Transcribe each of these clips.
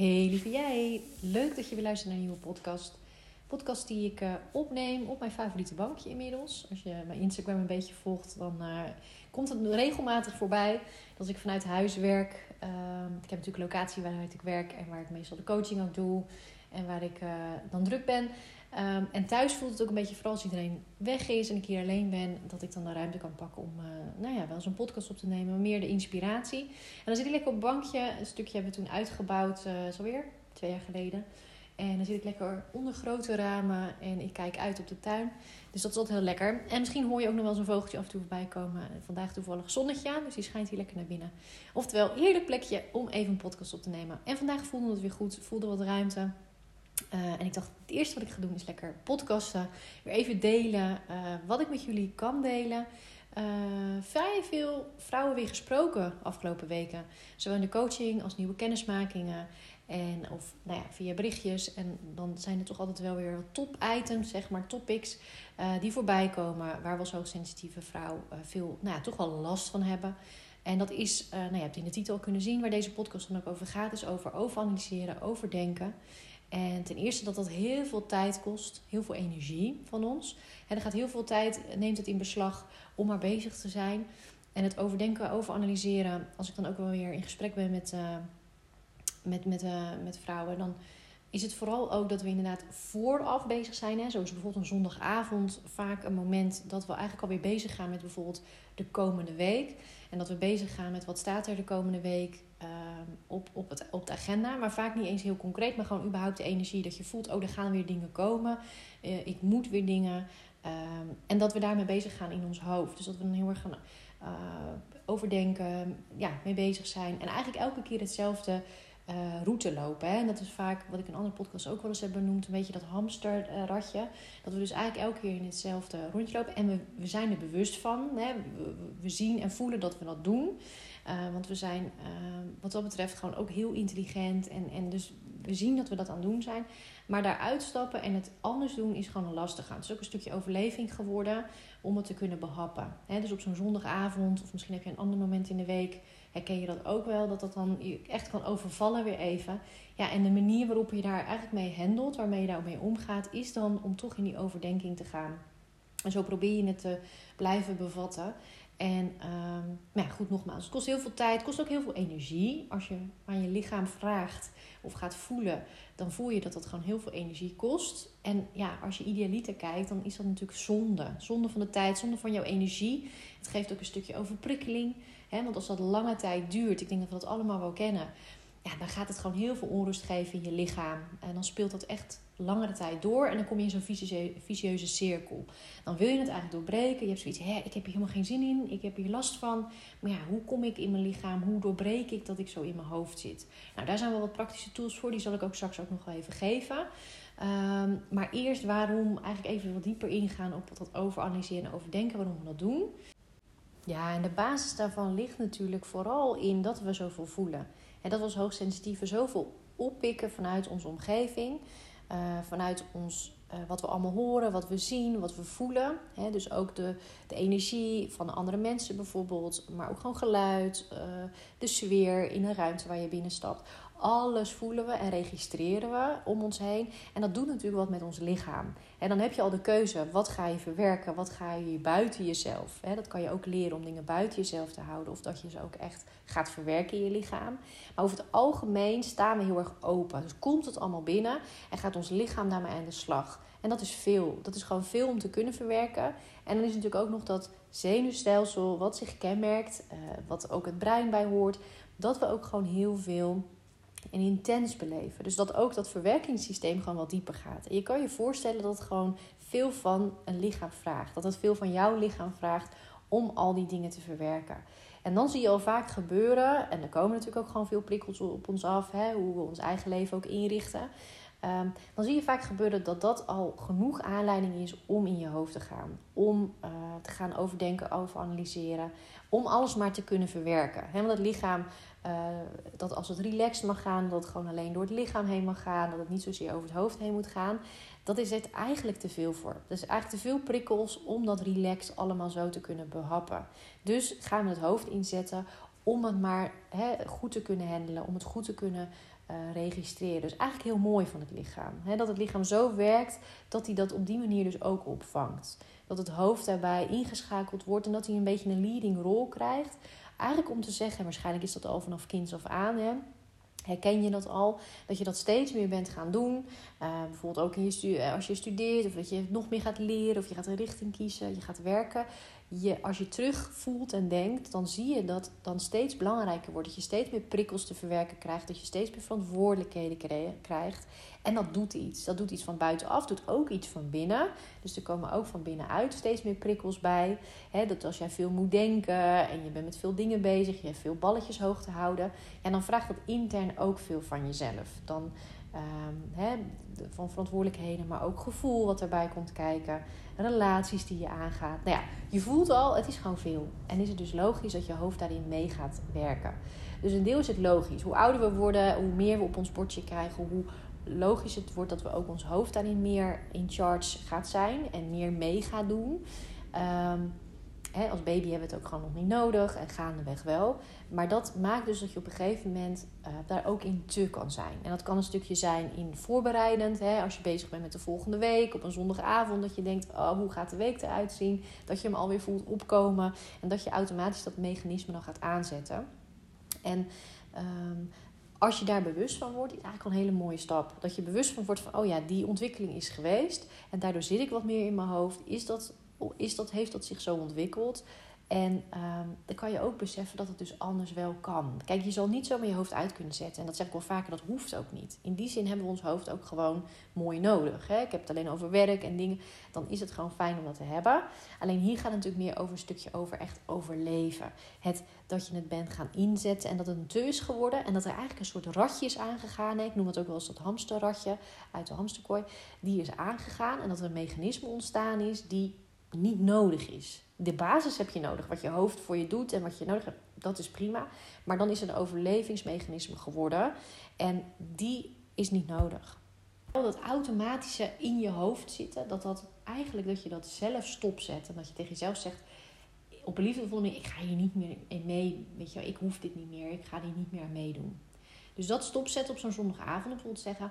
Hey lieve jij, leuk dat je weer luistert naar een nieuwe podcast. Podcast die ik uh, opneem op mijn favoriete bankje inmiddels. Als je mijn Instagram een beetje volgt, dan uh, komt het regelmatig voorbij. Dat ik vanuit huis werk. Uh, ik heb natuurlijk een locatie waaruit ik werk en waar ik meestal de coaching ook doe. En waar ik eh, dan druk ben. Um, en thuis voelt het ook een beetje, vooral als iedereen weg is en ik hier alleen ben, dat ik dan de ruimte kan pakken om uh, nou ja, wel eens een podcast op te nemen, maar meer de inspiratie. En dan zit ik lekker op een bankje. Een stukje hebben we toen uitgebouwd, uh, zo weer, twee jaar geleden. En dan zit ik lekker onder grote ramen en ik kijk uit op de tuin. Dus dat is altijd heel lekker. En misschien hoor je ook nog wel zo'n vogeltje af en toe voorbij komen. Vandaag toevallig zonnetje aan, dus die schijnt hier lekker naar binnen. Oftewel, heerlijk plekje om even een podcast op te nemen. En vandaag voelde het weer goed, voelde wat ruimte. Uh, en ik dacht, het eerste wat ik ga doen is lekker podcasten. Weer even delen uh, wat ik met jullie kan delen. Uh, vrij veel vrouwen weer gesproken afgelopen weken. Zowel in de coaching als nieuwe kennismakingen. En of nou ja, via berichtjes. En dan zijn er toch altijd wel weer top items, zeg maar, topics. die voorbij komen. Waar we als hoogsensitieve vrouw veel, nou ja, toch wel last van hebben. En dat is, nou, je hebt in de titel al kunnen zien waar deze podcast dan ook over gaat. Is over overanalyseren, overdenken. En ten eerste dat dat heel veel tijd kost, heel veel energie van ons. En er gaat heel veel tijd, neemt het in beslag om maar bezig te zijn. En het overdenken, overanalyseren. Als ik dan ook wel weer in gesprek ben met, uh, met, met, uh, met vrouwen, dan is het vooral ook dat we inderdaad vooraf bezig zijn. Hè? Zoals bijvoorbeeld een zondagavond, vaak een moment dat we eigenlijk alweer bezig gaan met bijvoorbeeld de komende week. En dat we bezig gaan met wat staat er de komende week uh, op, op, het, op de agenda. Maar vaak niet eens heel concreet, maar gewoon überhaupt de energie dat je voelt, oh er gaan weer dingen komen. Uh, ik moet weer dingen. Uh, en dat we daarmee bezig gaan in ons hoofd. Dus dat we dan heel erg gaan uh, overdenken, ja, mee bezig zijn. En eigenlijk elke keer hetzelfde uh, route lopen. Hè? En dat is vaak wat ik in andere podcasts ook wel eens heb benoemd, een beetje dat hamsterradje. Dat we dus eigenlijk elke keer in hetzelfde rondje lopen. En we, we zijn er bewust van. Hè? We zien en voelen dat we dat doen. Uh, want we zijn uh, wat dat betreft gewoon ook heel intelligent. En, en dus we zien dat we dat aan het doen zijn. Maar daar uitstappen en het anders doen is gewoon lastig aan. Het is ook een stukje overleving geworden om het te kunnen behappen. Dus op zo'n zondagavond of misschien heb je een ander moment in de week... herken je dat ook wel, dat dat dan je echt kan overvallen weer even. Ja, en de manier waarop je daar eigenlijk mee handelt, waarmee je daar mee omgaat... is dan om toch in die overdenking te gaan. En zo probeer je het te blijven bevatten. En um, ja, goed, nogmaals, het kost heel veel tijd, het kost ook heel veel energie. Als je aan je lichaam vraagt of gaat voelen, dan voel je dat dat gewoon heel veel energie kost. En ja, als je idealiter kijkt, dan is dat natuurlijk zonde. Zonde van de tijd, zonde van jouw energie. Het geeft ook een stukje overprikkeling. Hè? Want als dat lange tijd duurt, ik denk dat we dat allemaal wel kennen ja, dan gaat het gewoon heel veel onrust geven in je lichaam. En dan speelt dat echt langere tijd door. En dan kom je in zo'n vicieuze, cirkel. Dan wil je het eigenlijk doorbreken. Je hebt zoiets, hè, ik heb hier helemaal geen zin in. Ik heb hier last van. Maar ja, hoe kom ik in mijn lichaam? Hoe doorbreek ik dat ik zo in mijn hoofd zit? Nou, daar zijn wel wat praktische tools voor. Die zal ik ook straks ook nog wel even geven. Um, maar eerst waarom eigenlijk even wat dieper ingaan op dat overanalyseren en overdenken. Waarom we dat doen. Ja, en de basis daarvan ligt natuurlijk vooral in dat we zoveel voelen. En dat we als hoogsensitieve zoveel oppikken vanuit onze omgeving, uh, vanuit ons, uh, wat we allemaal horen, wat we zien, wat we voelen. He, dus ook de, de energie van andere mensen bijvoorbeeld, maar ook gewoon geluid, uh, de sfeer in een ruimte waar je binnenstapt. Alles voelen we en registreren we om ons heen. En dat doet natuurlijk wat met ons lichaam. En dan heb je al de keuze. Wat ga je verwerken? Wat ga je buiten jezelf? Dat kan je ook leren om dingen buiten jezelf te houden. Of dat je ze ook echt gaat verwerken in je lichaam. Maar over het algemeen staan we heel erg open. Dus komt het allemaal binnen en gaat ons lichaam daarmee aan de slag. En dat is veel. Dat is gewoon veel om te kunnen verwerken. En dan is natuurlijk ook nog dat zenuwstelsel wat zich kenmerkt. wat ook het brein bij hoort. Dat we ook gewoon heel veel en intens beleven. Dus dat ook dat verwerkingssysteem gewoon wat dieper gaat. En je kan je voorstellen dat het gewoon veel van een lichaam vraagt. Dat het veel van jouw lichaam vraagt om al die dingen te verwerken. En dan zie je al vaak gebeuren, en er komen natuurlijk ook gewoon veel prikkels op ons af, hè, hoe we ons eigen leven ook inrichten. Um, dan zie je vaak gebeuren dat dat al genoeg aanleiding is om in je hoofd te gaan. Om uh, te gaan overdenken, overanalyseren. Om alles maar te kunnen verwerken. He, want het lichaam, uh, dat als het relaxed mag gaan, dat het gewoon alleen door het lichaam heen mag gaan. Dat het niet zozeer over het hoofd heen moet gaan. Dat is het eigenlijk te veel voor. Dus eigenlijk te veel prikkels om dat relax allemaal zo te kunnen behappen. Dus gaan we het hoofd inzetten om het maar goed te kunnen handelen. Om het goed te kunnen registreren. Dus eigenlijk heel mooi van het lichaam. Hè? Dat het lichaam zo werkt dat hij dat op die manier dus ook opvangt. Dat het hoofd daarbij ingeschakeld wordt en dat hij een beetje een leading rol krijgt. Eigenlijk om te zeggen, en waarschijnlijk is dat al vanaf kinds af aan, hè, Herken je dat al? Dat je dat steeds meer bent gaan doen. Uh, bijvoorbeeld ook in je eh, als je studeert, of dat je nog meer gaat leren, of je gaat een richting kiezen, je gaat werken. Je, als je terug voelt en denkt, dan zie je dat dan steeds belangrijker wordt. Dat je steeds meer prikkels te verwerken krijgt. Dat je steeds meer verantwoordelijkheden krijgt. En dat doet iets. Dat doet iets van buitenaf, doet ook iets van binnen. Dus er komen ook van binnenuit steeds meer prikkels bij. dat als jij veel moet denken en je bent met veel dingen bezig, je hebt veel balletjes hoog te houden. En dan vraagt dat intern ook veel van jezelf. Dan um, van verantwoordelijkheden, maar ook gevoel wat erbij komt kijken. Relaties die je aangaat. Nou ja, je voelt al, het is gewoon veel. En is het dus logisch dat je hoofd daarin mee gaat werken. Dus een deel is het logisch. Hoe ouder we worden, hoe meer we op ons bordje krijgen, hoe logisch het wordt dat we ook ons hoofd daarin meer in charge gaat zijn en meer mee gaat doen. Um, als baby hebben we het ook gewoon nog niet nodig en gaandeweg wel. Maar dat maakt dus dat je op een gegeven moment uh, daar ook in te kan zijn. En dat kan een stukje zijn in voorbereidend. Als je bezig bent met de volgende week op een zondagavond. Dat je denkt, oh, hoe gaat de week eruit zien? Dat je hem alweer voelt opkomen. En dat je automatisch dat mechanisme dan gaat aanzetten. En um, als je daar bewust van wordt, is eigenlijk een hele mooie stap. Dat je bewust van wordt van, oh ja, die ontwikkeling is geweest. En daardoor zit ik wat meer in mijn hoofd. Is dat, is dat, heeft dat zich zo ontwikkeld? En um, dan kan je ook beseffen dat het dus anders wel kan. Kijk, je zal niet zo met je hoofd uit kunnen zetten. En dat zeg ik wel vaker, dat hoeft ook niet. In die zin hebben we ons hoofd ook gewoon mooi nodig. Hè? Ik heb het alleen over werk en dingen. Dan is het gewoon fijn om dat te hebben. Alleen hier gaat het natuurlijk meer over een stukje over echt overleven. Het dat je het bent gaan inzetten en dat het een te is geworden. En dat er eigenlijk een soort ratje is aangegaan. Ik noem het ook wel eens dat hamsterratje uit de hamsterkooi. Die is aangegaan en dat er een mechanisme ontstaan is die niet nodig is. De basis heb je nodig. Wat je hoofd voor je doet en wat je nodig hebt, dat is prima. Maar dan is het een overlevingsmechanisme geworden. En die is niet nodig. Dat automatische in je hoofd zitten, dat dat eigenlijk dat je dat zelf stopzet. En dat je tegen jezelf zegt, op een liefdevolle manier, ik ga hier niet meer mee. Weet je, ik hoef dit niet meer, ik ga hier niet meer aan meedoen. Dus dat stopzetten op zo'n zondagavond, bijvoorbeeld zeggen,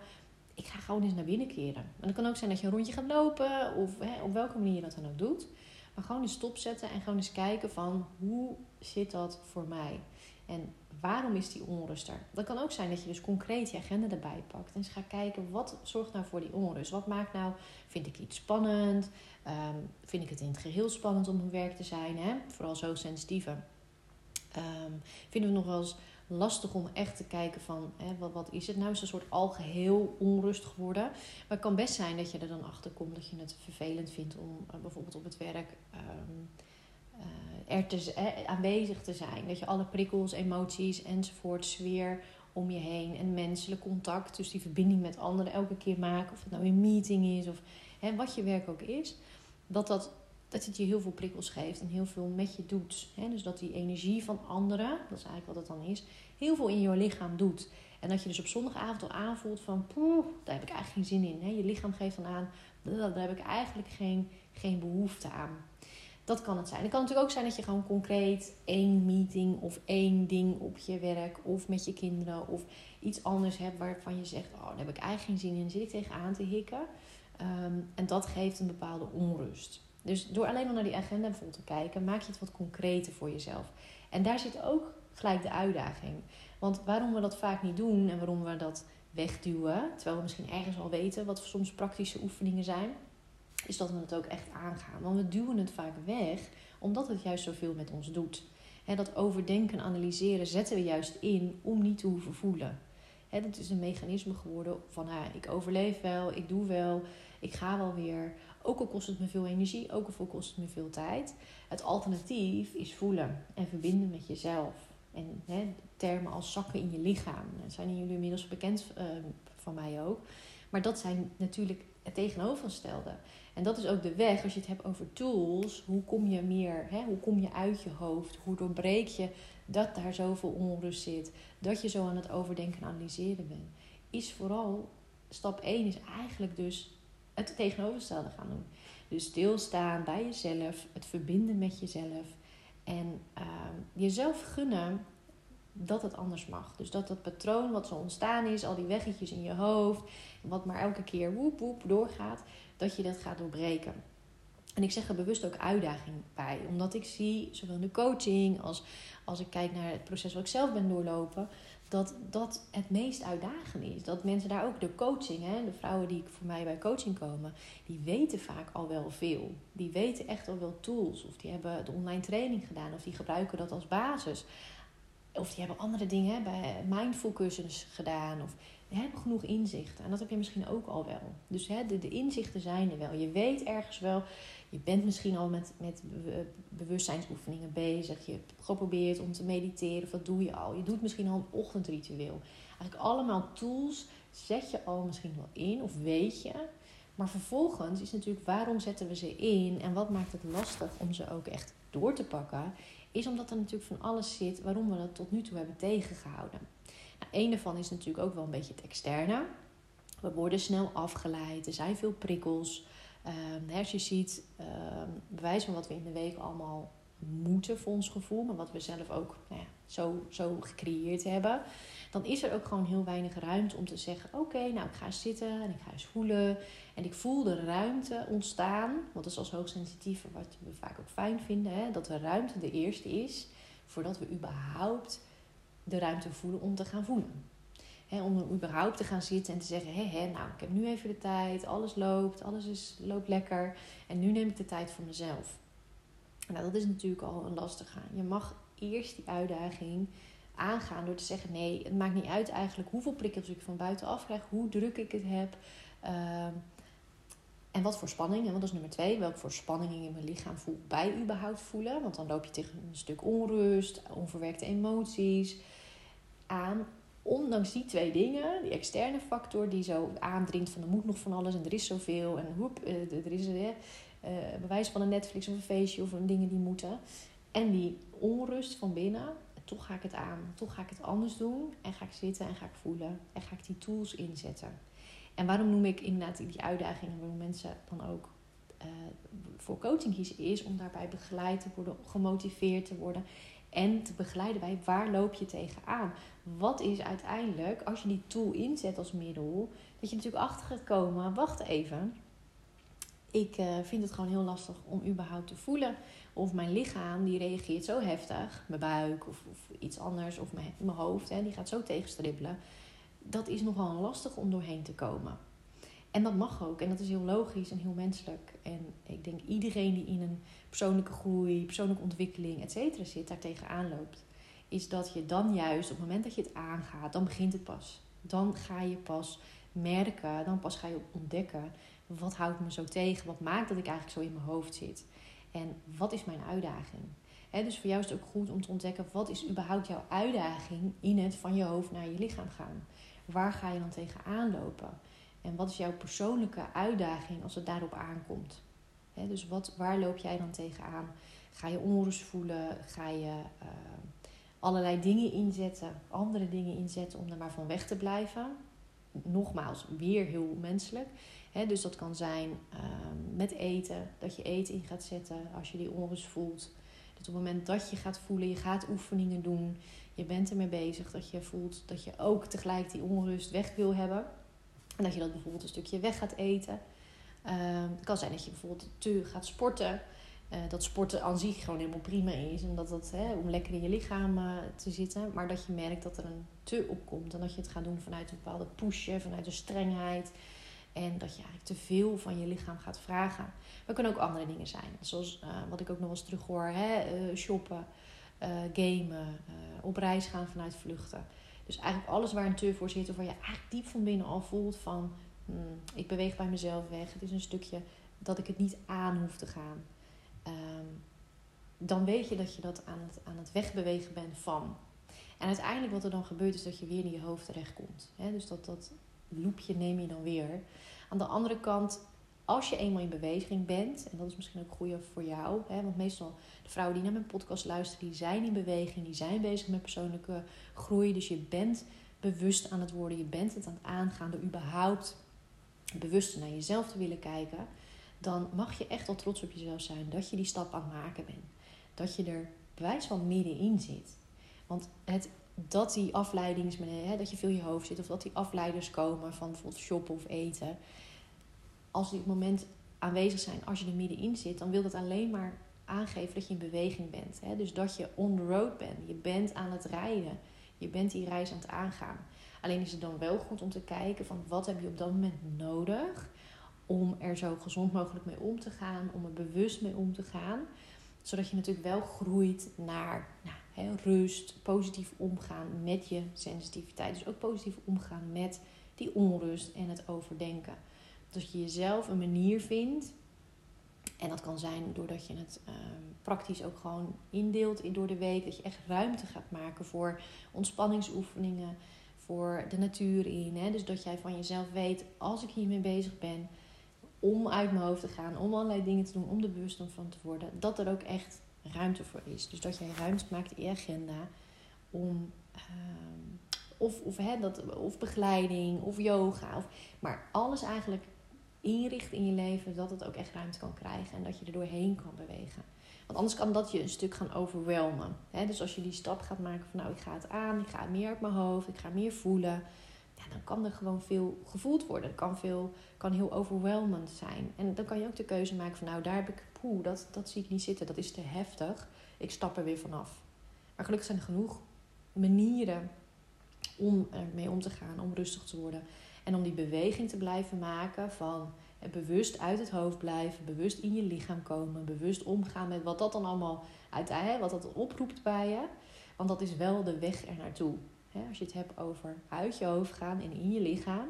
ik ga gewoon eens naar binnen keren. En dat kan ook zijn dat je een rondje gaat lopen of hè, op welke manier je dat dan ook doet. Maar gewoon eens stopzetten en gewoon eens kijken van hoe zit dat voor mij? En waarom is die onrust er? Dat kan ook zijn dat je dus concreet je agenda erbij pakt. En eens gaat kijken, wat zorgt nou voor die onrust? Wat maakt nou, vind ik iets spannend? Ehm, vind ik het in het geheel spannend om mijn werk te zijn? Hè? Vooral zo sensitieve. Um, vinden we nog wel eens lastig om echt te kijken van hè, wat, wat is het nou? Is een soort algeheel onrust geworden? Maar het kan best zijn dat je er dan achter komt dat je het vervelend vindt om uh, bijvoorbeeld op het werk um, uh, er te, aanwezig te zijn. Dat je alle prikkels, emoties enzovoort, sfeer om je heen en menselijk contact, dus die verbinding met anderen elke keer maken, of het nou een meeting is of hè, wat je werk ook is, dat dat dat het je heel veel prikkels geeft en heel veel met je doet. Dus dat die energie van anderen, dat is eigenlijk wat het dan is, heel veel in je lichaam doet. En dat je dus op zondagavond al aanvoelt van, poeh, daar heb ik eigenlijk geen zin in. Je lichaam geeft dan aan, daar heb ik eigenlijk geen, geen behoefte aan. Dat kan het zijn. Het kan natuurlijk ook zijn dat je gewoon concreet één meeting of één ding op je werk of met je kinderen of iets anders hebt waarvan je zegt, oh, daar heb ik eigenlijk geen zin in, zit ik tegenaan te hikken. Ehm, en dat geeft een bepaalde onrust. Dus door alleen al naar die agenda bijvoorbeeld te kijken, maak je het wat concreter voor jezelf. En daar zit ook gelijk de uitdaging. Want waarom we dat vaak niet doen en waarom we dat wegduwen, terwijl we misschien ergens al weten wat soms praktische oefeningen zijn, is dat we het ook echt aangaan. Want we duwen het vaak weg, omdat het juist zoveel met ons doet. He, dat overdenken, analyseren zetten we juist in om niet te hoeven voelen. He, dat is een mechanisme geworden van ah, ik overleef wel, ik doe wel, ik ga wel weer. Ook al kost het me veel energie, ook al kost het me veel tijd. Het alternatief is voelen en verbinden met jezelf. En hè, termen als zakken in je lichaam. Dat zijn jullie inmiddels bekend uh, van mij ook. Maar dat zijn natuurlijk het tegenovergestelde. En dat is ook de weg, als je het hebt over tools. Hoe kom je meer, hè, hoe kom je uit je hoofd? Hoe doorbreek je dat daar zoveel onrust zit? Dat je zo aan het overdenken en analyseren bent. Is vooral, stap 1 is eigenlijk dus het tegenovergestelde gaan doen. Dus stilstaan bij jezelf, het verbinden met jezelf. En uh, jezelf gunnen dat het anders mag. Dus dat dat patroon wat zo ontstaan is, al die weggetjes in je hoofd, wat maar elke keer woep woep doorgaat, dat je dat gaat doorbreken. En ik zeg er bewust ook uitdaging bij, omdat ik zie, zowel in de coaching als als ik kijk naar het proces wat ik zelf ben doorlopen, dat dat het meest uitdagend is. Dat mensen daar ook de coaching, hè, de vrouwen die voor mij bij coaching komen, die weten vaak al wel veel. Die weten echt al wel tools, of die hebben de online training gedaan, of die gebruiken dat als basis. Of die hebben andere dingen bij mindful cursus gedaan. Of die hebben genoeg inzichten. En dat heb je misschien ook al wel. Dus hè, de, de inzichten zijn er wel. Je weet ergens wel. Je bent misschien al met, met bewustzijnsoefeningen bezig. Je hebt geprobeerd om te mediteren. Wat doe je al? Je doet misschien al een ochtendritueel. Eigenlijk allemaal tools zet je al misschien wel in of weet je. Maar vervolgens is natuurlijk waarom zetten we ze in en wat maakt het lastig om ze ook echt door te pakken is omdat er natuurlijk van alles zit waarom we dat tot nu toe hebben tegengehouden. Nou, een daarvan is natuurlijk ook wel een beetje het externe. We worden snel afgeleid, er zijn veel prikkels. Um, als je ziet, um, bewijs van wat we in de week allemaal moeten voor ons gevoel, maar wat we zelf ook nou ja, zo, zo gecreëerd hebben, dan is er ook gewoon heel weinig ruimte om te zeggen: Oké, nou ik ga eens zitten en ik ga eens voelen. En ik voel de ruimte ontstaan, want dat is als hoogsensitieve wat we vaak ook fijn vinden, hè, dat de ruimte de eerste is voordat we überhaupt de ruimte voelen om te gaan voelen. Om überhaupt te gaan zitten en te zeggen: hé, hé, nou, ik heb nu even de tijd, alles loopt, alles is, loopt lekker. En nu neem ik de tijd voor mezelf. Nou, dat is natuurlijk al een lastige. Je mag eerst die uitdaging aangaan door te zeggen: nee, het maakt niet uit eigenlijk hoeveel prikkels ik van buitenaf krijg, hoe druk ik het heb. Ehm, en wat voor spanning, want dat is nummer twee, welke voor spanning in mijn lichaam voel bij überhaupt voelen. Want dan loop je tegen een stuk onrust, onverwerkte emoties aan. Ondanks die twee dingen, die externe factor die zo aandringt van er moet nog van alles en er is zoveel en hoep, eh, er is een uh, bewijs van een Netflix of een feestje of een dingen die moeten. En die onrust van binnen, toch ga ik het aan, toch ga ik het anders doen en ga ik zitten en ga ik voelen en ga ik die tools inzetten. En waarom noem ik inderdaad die uitdagingen waarom mensen dan ook voor coaching kiezen, is om daarbij begeleid te worden, gemotiveerd te worden en te begeleiden bij waar loop je tegenaan. Wat is uiteindelijk, als je die tool inzet als middel, dat je natuurlijk achter gaat komen, wacht even, ik uh, vind het gewoon heel lastig om überhaupt te voelen of mijn lichaam die reageert zo heftig, mijn buik of, of iets anders, of mijn, mijn hoofd, hè, die gaat zo tegenstribbelen dat is nogal lastig om doorheen te komen. En dat mag ook. En dat is heel logisch en heel menselijk. En ik denk iedereen die in een persoonlijke groei, persoonlijke ontwikkeling, et cetera zit, daar tegenaan loopt. Is dat je dan juist op het moment dat je het aangaat, dan begint het pas. Dan ga je pas merken, dan pas ga je ontdekken. Wat houdt me zo tegen? Wat maakt dat ik eigenlijk zo in mijn hoofd zit? En wat is mijn uitdaging? dus voor jou is het ook goed om te ontdekken wat is überhaupt jouw uitdaging in het van je hoofd naar je lichaam gaan waar ga je dan tegenaan lopen? En wat is jouw persoonlijke uitdaging als het daarop aankomt? dus wat, waar loop jij dan tegenaan? Ga je onrust voelen? Ga je uh, allerlei dingen inzetten, andere dingen inzetten om er maar van weg te blijven? Nogmaals, weer heel menselijk. dus dat kan zijn uh, met eten, dat je eten in gaat zetten als je die onrust voelt. Dat op het moment dat je gaat voelen, je gaat oefeningen doen, je bent ermee bezig, dat je voelt dat je ook tegelijk die onrust weg wil hebben. En dat je dat bijvoorbeeld een stukje weg gaat eten. Uh, het kan zijn dat je bijvoorbeeld te gaat sporten. Uh, dat sporten aan zich gewoon helemaal prima is. En dat dat, hè, om lekker in je lichaam uh, te zitten. Maar dat je merkt dat er een te opkomt. En dat je het gaat doen vanuit een bepaalde push, vanuit een strengheid. En dat je eigenlijk te veel van je lichaam gaat vragen. Maar het kunnen ook andere dingen zijn. Zoals uh, wat ik ook nog eens terug hoor. Hè, shoppen, gamen, op reis gaan vanuit vluchten. Dus eigenlijk alles waar een te voor zit, of waar je eigenlijk diep van binnen al voelt van hmm, ik beweeg bij mezelf weg. Het is een stukje dat ik het niet aan hoef te gaan. Ehm, dan weet je dat je dat aan het, aan het wegbewegen bent van. En uiteindelijk wat er dan gebeurt is dat je weer in je hoofd terechtkomt. He, dus dat, dat loopje neem je dan weer. Aan de andere kant als je eenmaal in beweging bent, en dat is misschien ook goed voor jou, hè, want meestal de vrouwen die naar mijn podcast luisteren, die zijn in beweging, die zijn bezig met persoonlijke groei. Dus je bent bewust aan het worden, je bent het aan het aangaan door überhaupt bewust naar jezelf te willen kijken. Dan mag je echt wel trots op jezelf zijn dat je die stap aan het maken bent. Dat je er bewijs van middenin zit. Want het dat die afleidingsmanier, dat je veel in je hoofd zit, of dat die afleiders komen van bijvoorbeeld shoppen of eten. Als die op het moment aanwezig zijn, als je er middenin zit, dan wil dat alleen maar aangeven dat je in beweging bent. Hè? Dus dat je on the road bent. Je bent aan het rijden. Je bent die reis aan het aangaan. Alleen is het dan wel goed om te kijken van wat heb je op dat moment nodig om er zo gezond mogelijk mee om te gaan, om er bewust mee om te gaan. Zodat je natuurlijk wel groeit naar nou, hè, rust, positief omgaan met je sensitiviteit. Dus ook positief omgaan met die onrust en het overdenken. Dat je jezelf een manier vindt. En dat kan zijn doordat je het ehm, praktisch ook gewoon indeelt door de week. Dat je echt ruimte gaat maken voor ontspanningsoefeningen, voor de natuur in. Hè? Dus dat jij van jezelf weet, als ik hiermee bezig ben, om uit mijn hoofd te gaan, om allerlei dingen te doen, om er bewust van te worden, dat er ook echt ruimte voor is. Dus dat jij ruimte maakt in je agenda om. Ehm, of, of, hè, dat, of begeleiding, of yoga. Of, maar alles eigenlijk inrichten in je leven dat het ook echt ruimte kan krijgen en dat je er doorheen kan bewegen. Want anders kan dat je een stuk gaan overwelmen. Dus als je die stap gaat maken van nou ik ga het aan, ik ga meer uit mijn hoofd, ik ga meer voelen. Ja, dan kan er gewoon veel gevoeld worden. Het kan, veel, kan heel overweldigend zijn. En dan kan je ook de keuze maken van nou daar heb ik, poeh, dat, dat zie ik niet zitten. Dat is te heftig. Ik stap er weer vanaf. Maar gelukkig zijn er genoeg manieren om ermee om te gaan, om rustig te worden. En om die beweging te blijven maken van bewust uit het hoofd blijven, bewust in je lichaam komen, bewust omgaan met wat dat dan allemaal uiteindelijk, wat dat oproept bij je. Want dat is wel de weg er naartoe. Als je het hebt over uit je hoofd gaan en in je lichaam,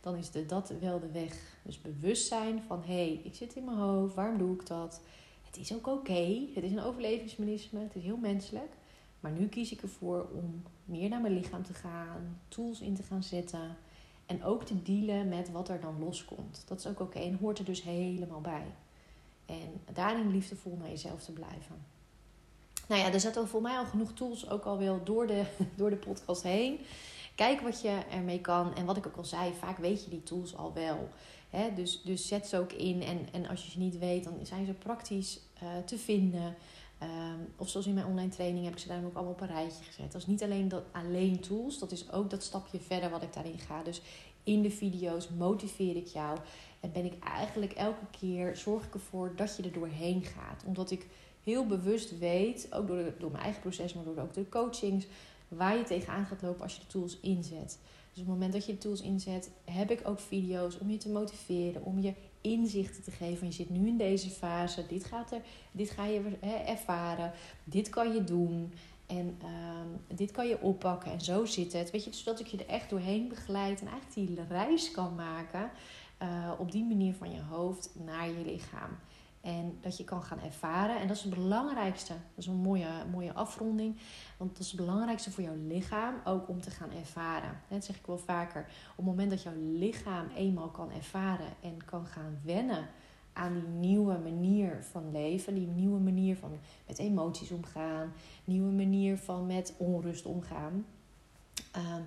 dan is dat wel de weg. Dus bewust zijn van hé, hey, ik zit in mijn hoofd, waarom doe ik dat? Het is ook oké, het is een overlevingsmechanisme, het is heel menselijk. Maar nu kies ik ervoor om meer naar mijn lichaam te gaan, tools in te gaan zetten en ook te dealen met wat er dan loskomt. Dat is ook oké en hoort er dus helemaal bij. En daarin liefdevol naar jezelf te blijven. Nou ja, er zetten voor mij al genoeg tools ook al wel door de, door de podcast heen. Kijk wat je ermee kan. En wat ik ook al zei, vaak weet je die tools al wel. Dus, dus zet ze ook in. En, en als je ze niet weet, dan zijn ze praktisch uh, te vinden. Um, of zoals in mijn online training heb ik ze daar ook allemaal op een rijtje gezet. Dat is niet alleen, dat, alleen tools, dat is ook dat stapje verder wat ik daarin ga. Dus in de video's motiveer ik jou. En ben ik eigenlijk elke keer, zorg ik ervoor dat je er doorheen gaat. Omdat ik heel bewust weet, ook door, door mijn eigen proces, maar door ook de coachings, waar je tegenaan gaat lopen als je de tools inzet. Dus op het moment dat je de tools inzet, heb ik ook video's om je te motiveren, om je inzichten te geven. Je zit nu in deze fase, dit, gaat er, dit ga je ervaren, dit kan je doen. En ehm, dit kan je oppakken en zo zit het. Weet je, zodat ik je er echt doorheen begeleid en eigenlijk die reis kan maken uh, op die manier van je hoofd naar je lichaam. En dat je kan gaan ervaren. En dat is het belangrijkste. Dat is een mooie, mooie afronding. Want dat is het belangrijkste voor jouw lichaam ook om te gaan ervaren. Dat zeg ik wel vaker. Op het moment dat jouw lichaam eenmaal kan ervaren en kan gaan wennen aan die nieuwe manier van leven, die nieuwe manier van met emoties omgaan, nieuwe manier van met onrust omgaan, um,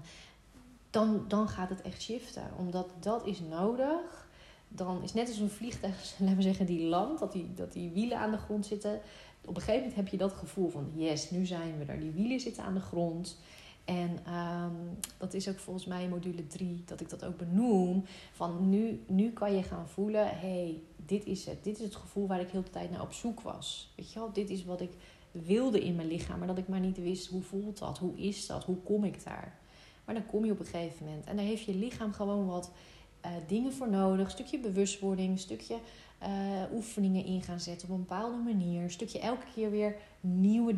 dan, dan gaat het echt shiften. Omdat dat is nodig. Dan is net als een vliegtuig, laten we zeggen, die land, dat die, dat die wielen aan de grond zitten. Op een gegeven moment heb je dat gevoel van, yes, nu zijn we er. Die wielen zitten aan de grond. En um, dat is ook volgens mij module 3 dat ik dat ook benoem. Van nu, nu kan je gaan voelen, hey, dit is het. Dit is het gevoel waar ik heel de tijd naar op zoek was. Weet je wel, dit is wat ik wilde in mijn lichaam, maar dat ik maar niet wist hoe voelt dat, hoe is dat, hoe kom ik daar. Maar dan kom je op een gegeven moment en daar heeft je lichaam gewoon wat uh, dingen voor nodig. Een stukje bewustwording, een stukje uh, oefeningen in gaan zetten op een bepaalde manier. Een stukje elke keer weer nieuwe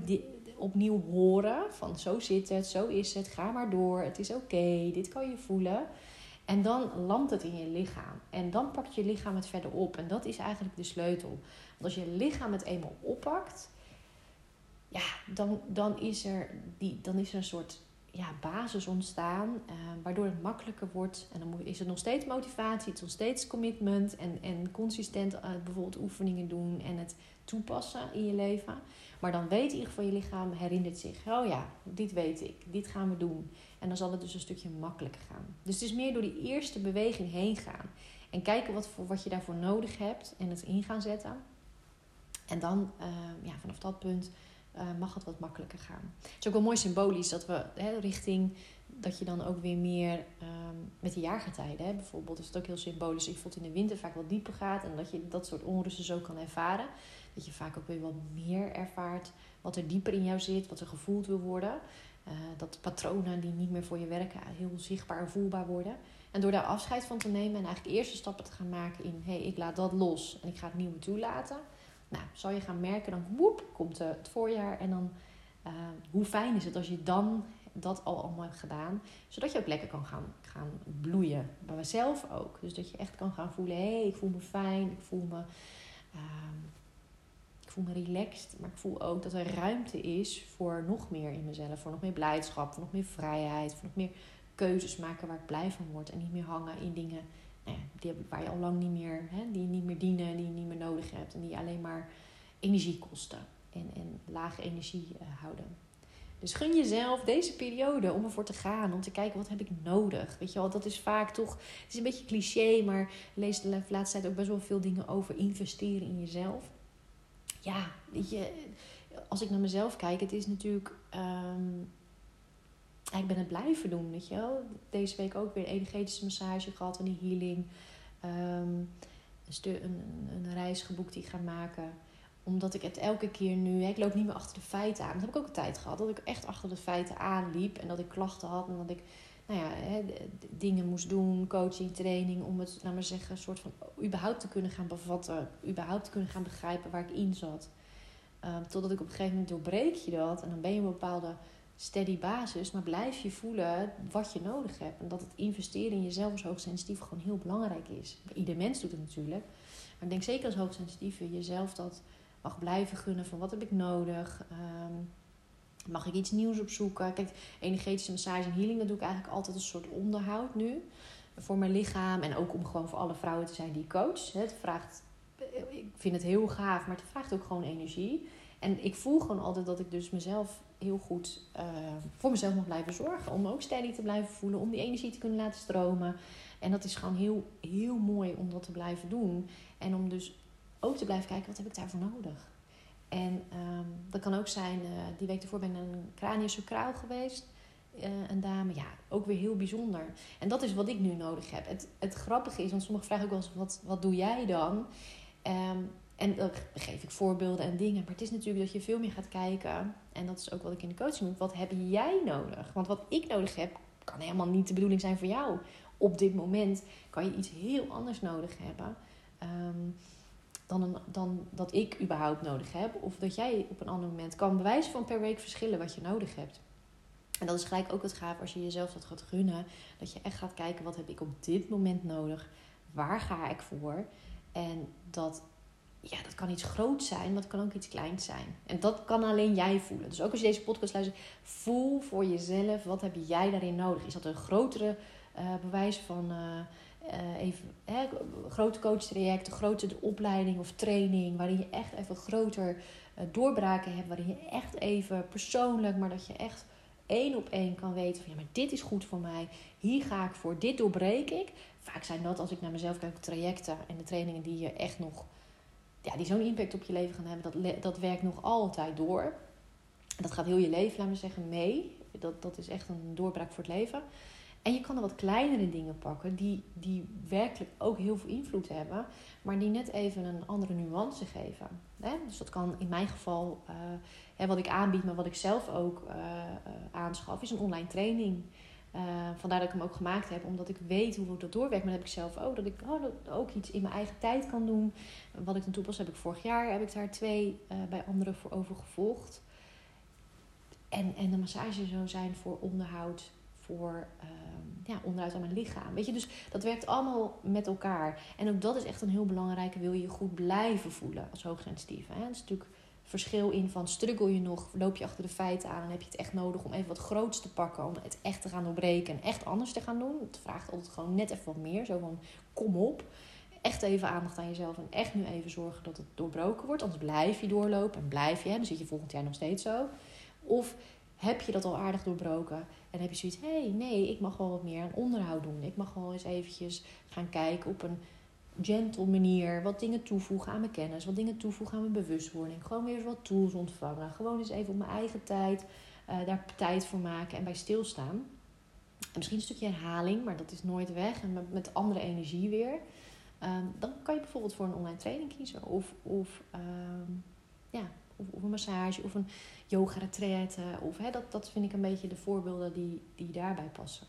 opnieuw horen van zo zit het, zo is het, ga maar door, het is oké, dit kan je voelen. En dan landt het in je lichaam. En dan pakt je lichaam het verder op. En dat is eigenlijk de sleutel. Want als je lichaam het eenmaal oppakt, ja, dan, dan, is, er die, dan is er een soort ja, basis ontstaan, uh, waardoor het makkelijker wordt. En dan is er nog steeds motivatie, het is nog steeds commitment en, en consistent uh, bijvoorbeeld oefeningen doen en het toepassen in je leven. Maar dan weet in ieder geval je lichaam, herinnert zich, oh ja, dit weet ik, dit gaan we doen. En dan zal het dus een stukje makkelijker gaan. Dus het is meer door die eerste beweging heen gaan. En kijken wat, voor, wat je daarvoor nodig hebt en het in gaan zetten. En dan, uh, ja, vanaf dat punt mag het wat makkelijker gaan. Het is ook wel mooi symbolisch dat we hè, richting dat je dan ook weer meer ehm, met de jaargetijden, bijvoorbeeld, is het ook heel symbolisch. Je voelt in de winter vaak wat dieper gaat en dat je dat soort onrusten zo kan ervaren. Dat je vaak ook weer wat meer ervaart wat er dieper in jou zit, wat er gevoeld wil worden. Uh, dat patronen die niet meer voor je werken heel zichtbaar en voelbaar worden. En door daar afscheid van te nemen en eigenlijk eerste stappen te gaan maken in... hey, ik laat dat los en ik ga het nieuwe toelaten. Nou, zal je gaan merken, dan woep, komt het voorjaar. En dan, uh, hoe fijn is het als je dan dat al allemaal hebt gedaan. Zodat je ook lekker kan gaan, gaan bloeien. Bij mezelf ook. Dus dat je echt kan gaan voelen, hé, hey, ik voel me fijn. Ik voel me... Uh, voel me relaxed, maar ik voel ook dat er ruimte is voor nog meer in mezelf. Voor nog meer blijdschap, voor nog meer vrijheid, voor nog meer keuzes maken waar ik blij van word. En niet meer hangen in dingen die, waar je al lang niet meer, hè, die niet meer dienen, die je niet meer nodig hebt. En die alleen maar energie kosten en, en lage energie uh, houden. Dus gun jezelf deze periode om ervoor te gaan. Om te kijken, wat heb ik nodig? Weet je wel, dat is vaak toch... Het is een beetje cliché, maar lees de laatste tijd ook best wel veel dingen over investeren in jezelf ja, weet je, als ik naar mezelf kijk, het is natuurlijk. Um, ik ben het blijven doen, weet je wel. Deze week ook weer een energetische massage gehad en een healing. Een, een, een, reis geboekt die ik ga maken. Omdat ik het elke keer nu... Ik loop niet meer achter de feiten aan. Dat heb ik ook een tijd gehad. Dat ik echt achter de feiten aanliep. En dat ik klachten had. En dat ik nou ja, hè, dingen moest doen. Coaching, training. Om het, laat maar zeggen, een soort van... überhaupt te kunnen gaan bevatten. überhaupt te kunnen gaan begrijpen waar ik in zat. Ehm, totdat ik op een gegeven moment doorbreek je dat. En dan ben je een bepaalde steady basis. Maar blijf je voelen wat je nodig hebt. En dat het investeren in jezelf als hoogsensitief gewoon heel belangrijk is. Ieder mens doet het natuurlijk. Maar ik denk zeker als hoogsensitieve jezelf dat mag blijven gunnen van wat heb ik nodig. Um, mag ik iets nieuws opzoeken? Kijk, energetische massage en healing, dat doe ik eigenlijk altijd een soort onderhoud nu. Voor mijn lichaam en ook om gewoon voor alle vrouwen te zijn die coach. Het vraagt, ik vind het heel gaaf, maar het vraagt ook gewoon energie. En ik voel gewoon altijd dat ik dus mezelf heel goed uh, voor mezelf mag blijven zorgen. Om ook steady te blijven voelen, om die energie te kunnen laten stromen. En dat is gewoon heel, heel mooi om dat te blijven doen. En om dus ook te blijven kijken, wat heb ik daarvoor nodig? En um, dat kan ook zijn, uh, die week ervoor ben ik naar een craniosacraal geweest. Uh, een dame, ja, ook weer heel bijzonder. En dat is wat ik nu nodig heb. Het, het grappige is, want sommigen vragen ook wel eens, wat, wat doe jij dan? Um, en dan geef ik voorbeelden en dingen. Maar het is natuurlijk dat je veel meer gaat kijken. En dat is ook wat ik in de coaching doe. Wat heb jij nodig? Want wat ik nodig heb, kan helemaal niet de bedoeling zijn voor jou. Op dit moment kan je iets heel anders nodig hebben. Um, dan, dan dat ik überhaupt nodig heb. Of dat jij op een ander moment kan bewijzen van per week verschillen wat je nodig hebt. En dat is gelijk ook het gaaf als je jezelf dat gaat gunnen. Dat je echt gaat kijken wat heb ik op dit moment nodig. Waar ga ik voor? En dat, ja, dat kan iets groots zijn, maar kan ook iets kleins zijn. En dat kan alleen jij voelen. Dus ook als je deze podcast luistert, voel voor jezelf wat heb jij daarin nodig. Is dat een grotere uh, bewijs van... Uh, uh, even hè, grote coachtrajecten, grote opleiding of training, waarin je echt even groter doorbraken hebt, waarin je echt even persoonlijk, maar dat je echt één op één kan weten van ja, maar dit is goed voor mij, hier ga ik voor, dit doorbreek ik. Vaak zijn dat, als ik naar mezelf kijk, trajecten en de trainingen die je echt nog, ja, die zo'n impact op je leven gaan hebben, dat, dat werkt nog altijd door. Dat gaat heel je leven, laten we zeggen, mee. Dat, dat is echt een doorbraak voor het leven. En je kan er wat kleinere dingen pakken die, die werkelijk ook heel veel invloed hebben, maar die net even een andere nuance geven. Dus dat kan in mijn geval, uh, wat ik aanbied, maar wat ik zelf ook uh, aanschaf, is een online training. Vandaar dat ik hem ook gemaakt heb, omdat ik weet hoe ik dat doorwerk. Maar dat heb ik zelf ook. Dat ik oh, ook iets in mijn eigen tijd kan doen. Wat ik dan toepas, heb ik vorig jaar heb ik daar twee bij anderen voor over gevolgd. En, en de massage zou zijn voor onderhoud, voor uh, ja, onderuit aan mijn lichaam. Weet je, dus dat werkt allemaal met elkaar. En ook dat is echt een heel belangrijke. Wil je je goed blijven voelen als hoogsensitief. Hè? Dat is natuurlijk verschil in van struggle je nog, loop je achter de feiten aan en heb je het echt nodig om even wat groots te pakken, om het echt te gaan doorbreken en echt anders te gaan doen. Het vraagt altijd gewoon net even wat meer, zo van kom op. Echt even aandacht aan jezelf en echt nu even zorgen dat het doorbroken wordt. Anders blijf je doorlopen en blijf je, dan zit je volgend jaar nog steeds zo. Of heb je dat al aardig doorbroken en heb je zoiets, hé, hey, nee, ik mag wel wat meer aan onderhoud doen. Ik mag wel eens eventjes gaan kijken op een gentle manier wat dingen toevoegen aan mijn kennis, wat dingen toevoegen aan mijn bewustwording. Gewoon weer eens wat tools ontvangen. Gewoon eens even op mijn eigen tijd uh, daar tijd voor maken en bij stilstaan. En misschien een stukje herhaling, maar dat is nooit weg. En met, andere energie weer. Um, dan kan je bijvoorbeeld voor een online training kiezen. Of, of, um, ja, of, een massage of een yoga retreat. Of, hè, dat, dat vind ik een beetje de voorbeelden die, die daarbij passen.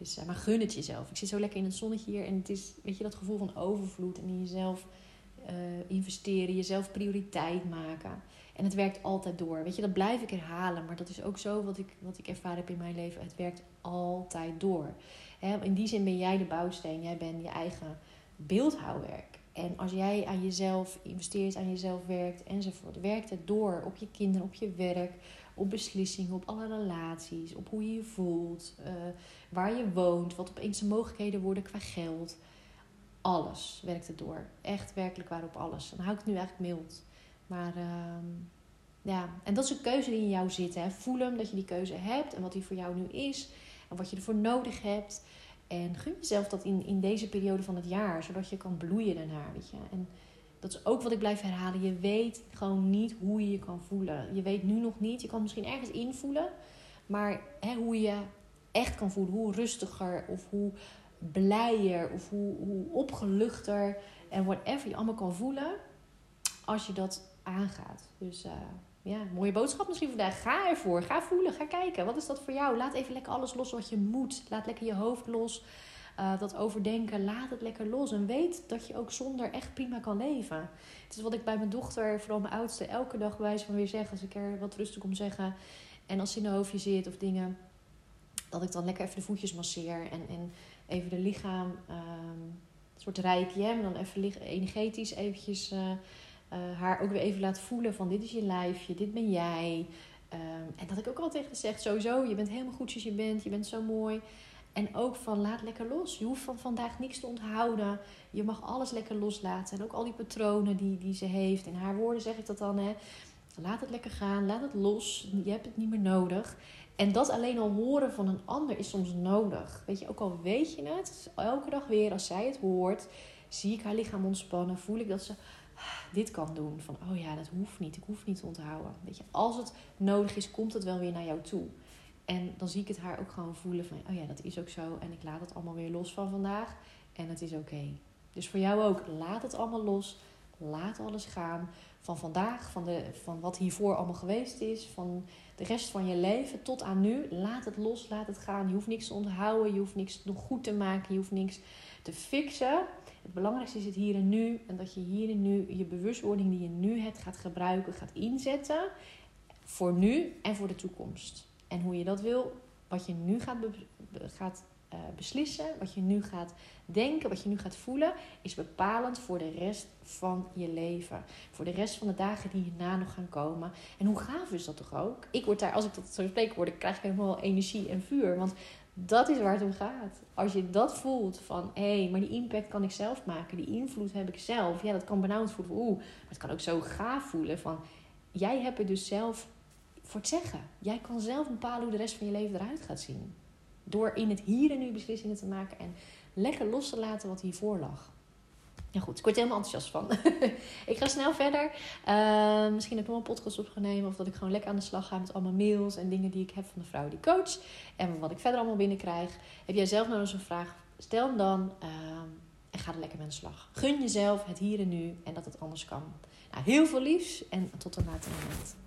Dus, maar gun het jezelf. Ik zit zo lekker in het zonnetje hier. En het is, weet je, dat gevoel van overvloed. En in jezelf uh, investeren. Jezelf prioriteit maken. En het werkt altijd door. Weet je, dat blijf ik herhalen. Maar dat is ook zo wat ik, wat ik ervaren heb in mijn leven. Het werkt altijd door. in die zin ben jij de bouwsteen. Jij bent je eigen beeldhouwwerk. En als jij aan jezelf investeert, aan jezelf werkt enzovoort, werkt het door op je kinderen, op je werk, op beslissingen, op alle relaties, op hoe je je voelt, uh, waar je woont, wat opeens de mogelijkheden worden qua geld. Alles werkt het door. Echt werkelijk waar op alles. Dan hou ik het nu eigenlijk mild. Maar uh, ja, en dat is een keuze die in jou zit. Hè. Voel hem dat je die keuze hebt en wat die voor jou nu is en wat je ervoor nodig hebt. En gun jezelf dat in, in deze periode van het jaar, zodat je kan bloeien daarna. Weet je. En dat is ook wat ik blijf herhalen. Je weet gewoon niet hoe je je kan voelen. Je weet nu nog niet. Je kan misschien ergens invoelen. Maar hè, hoe je echt kan voelen. Hoe rustiger of hoe blijer of hoe, hoe opgeluchter en whatever je allemaal kan voelen. Als je dat aangaat. Dus uh, ja, mooie boodschap misschien vandaag. Ga ervoor. Ga voelen. Ga kijken. Wat is dat voor jou? Laat even lekker alles los wat je moet. Laat lekker je hoofd los. Uh, dat overdenken, laat het lekker los. En weet dat je ook zonder echt prima kan leven. Het is wat ik bij mijn dochter, vooral mijn oudste, elke dag wijs van weer zeg. Als ik er wat rustig om zeg. En als ze in de hoofdje zit of dingen. Dat ik dan lekker even de voetjes masseer. En, en even de lichaam. Uh, een soort rijkje. En dan even energetisch eventjes... Uh, uh, haar ook weer even laat voelen van dit is je lijfje, dit ben jij. Um, en dat ik ook al tegen zeg, sowieso, je bent helemaal goed zoals je bent, je bent zo mooi. En ook van laat lekker los. Je hoeft van vandaag niks te onthouden. Je mag alles lekker loslaten. En ook al die patronen die, die ze heeft. In haar woorden zeg ik dat dan. Hè. Laat het lekker gaan. Laat het los. Je hebt het niet meer nodig. En dat alleen al horen van een ander is soms nodig. Weet je, ook al weet je het. Elke dag weer als zij het hoort. Zie ik haar lichaam ontspannen. Voel ik dat ze dit kan doen. Van, oh ja, dat hoeft niet. Ik hoef niet te onthouden. Weet je, als het nodig is, komt het wel weer naar jou toe. En dan zie ik het haar ook gewoon voelen van, oh ja, dat is ook zo. En ik laat het allemaal weer los van vandaag. En het is oké. Dus voor jou ook, laat het allemaal los. Laat alles gaan. Van vandaag, van, de, van wat hiervoor allemaal geweest is. Van de rest van je leven tot aan nu. Laat het los, laat het gaan. Je hoeft niks te onthouden. Je hoeft niks nog goed te maken. Je hoeft niks te fixen. Het belangrijkste is het hier en nu. En dat je hier en nu je bewustwording die je nu hebt gaat gebruiken, gaat inzetten. Voor nu en voor de toekomst. En hoe je dat wil, wat je nu gaat, gaat uh, beslissen, wat je nu gaat denken, wat je nu gaat voelen, is bepalend voor de rest van je leven. Voor de rest van de dagen die hierna nog gaan komen. En hoe gaaf is dat toch ook? Ik word daar, als ik dat zo spreek, word, krijg ik helemaal energie en vuur. Want dat is waar het om gaat. Als je dat voelt van hé, hey, maar die impact kan ik zelf maken, die invloed heb ik zelf. Ja, dat kan benauwd voelen. Oeh, maar het kan ook zo gaaf voelen van jij hebt het dus zelf voor het zeggen. Jij kan zelf bepalen hoe de rest van je leven eruit gaat zien. Door in het hier en nu beslissingen te maken en lekker los te laten wat hiervoor lag. Ja goed, ik word er helemaal enthousiast van. ik ga snel verder. Uh, misschien heb ik nog een podcast opgenomen. Of dat ik gewoon lekker aan de slag ga met allemaal mails en dingen die ik heb van de vrouw die coach. En wat ik verder allemaal binnenkrijg. Heb jij zelf nou eens een vraag? Stel hem dan. Uh, en ga er lekker mee aan de slag. Gun jezelf het hier en nu en dat het anders kan. Nou, heel veel liefs en tot een later moment.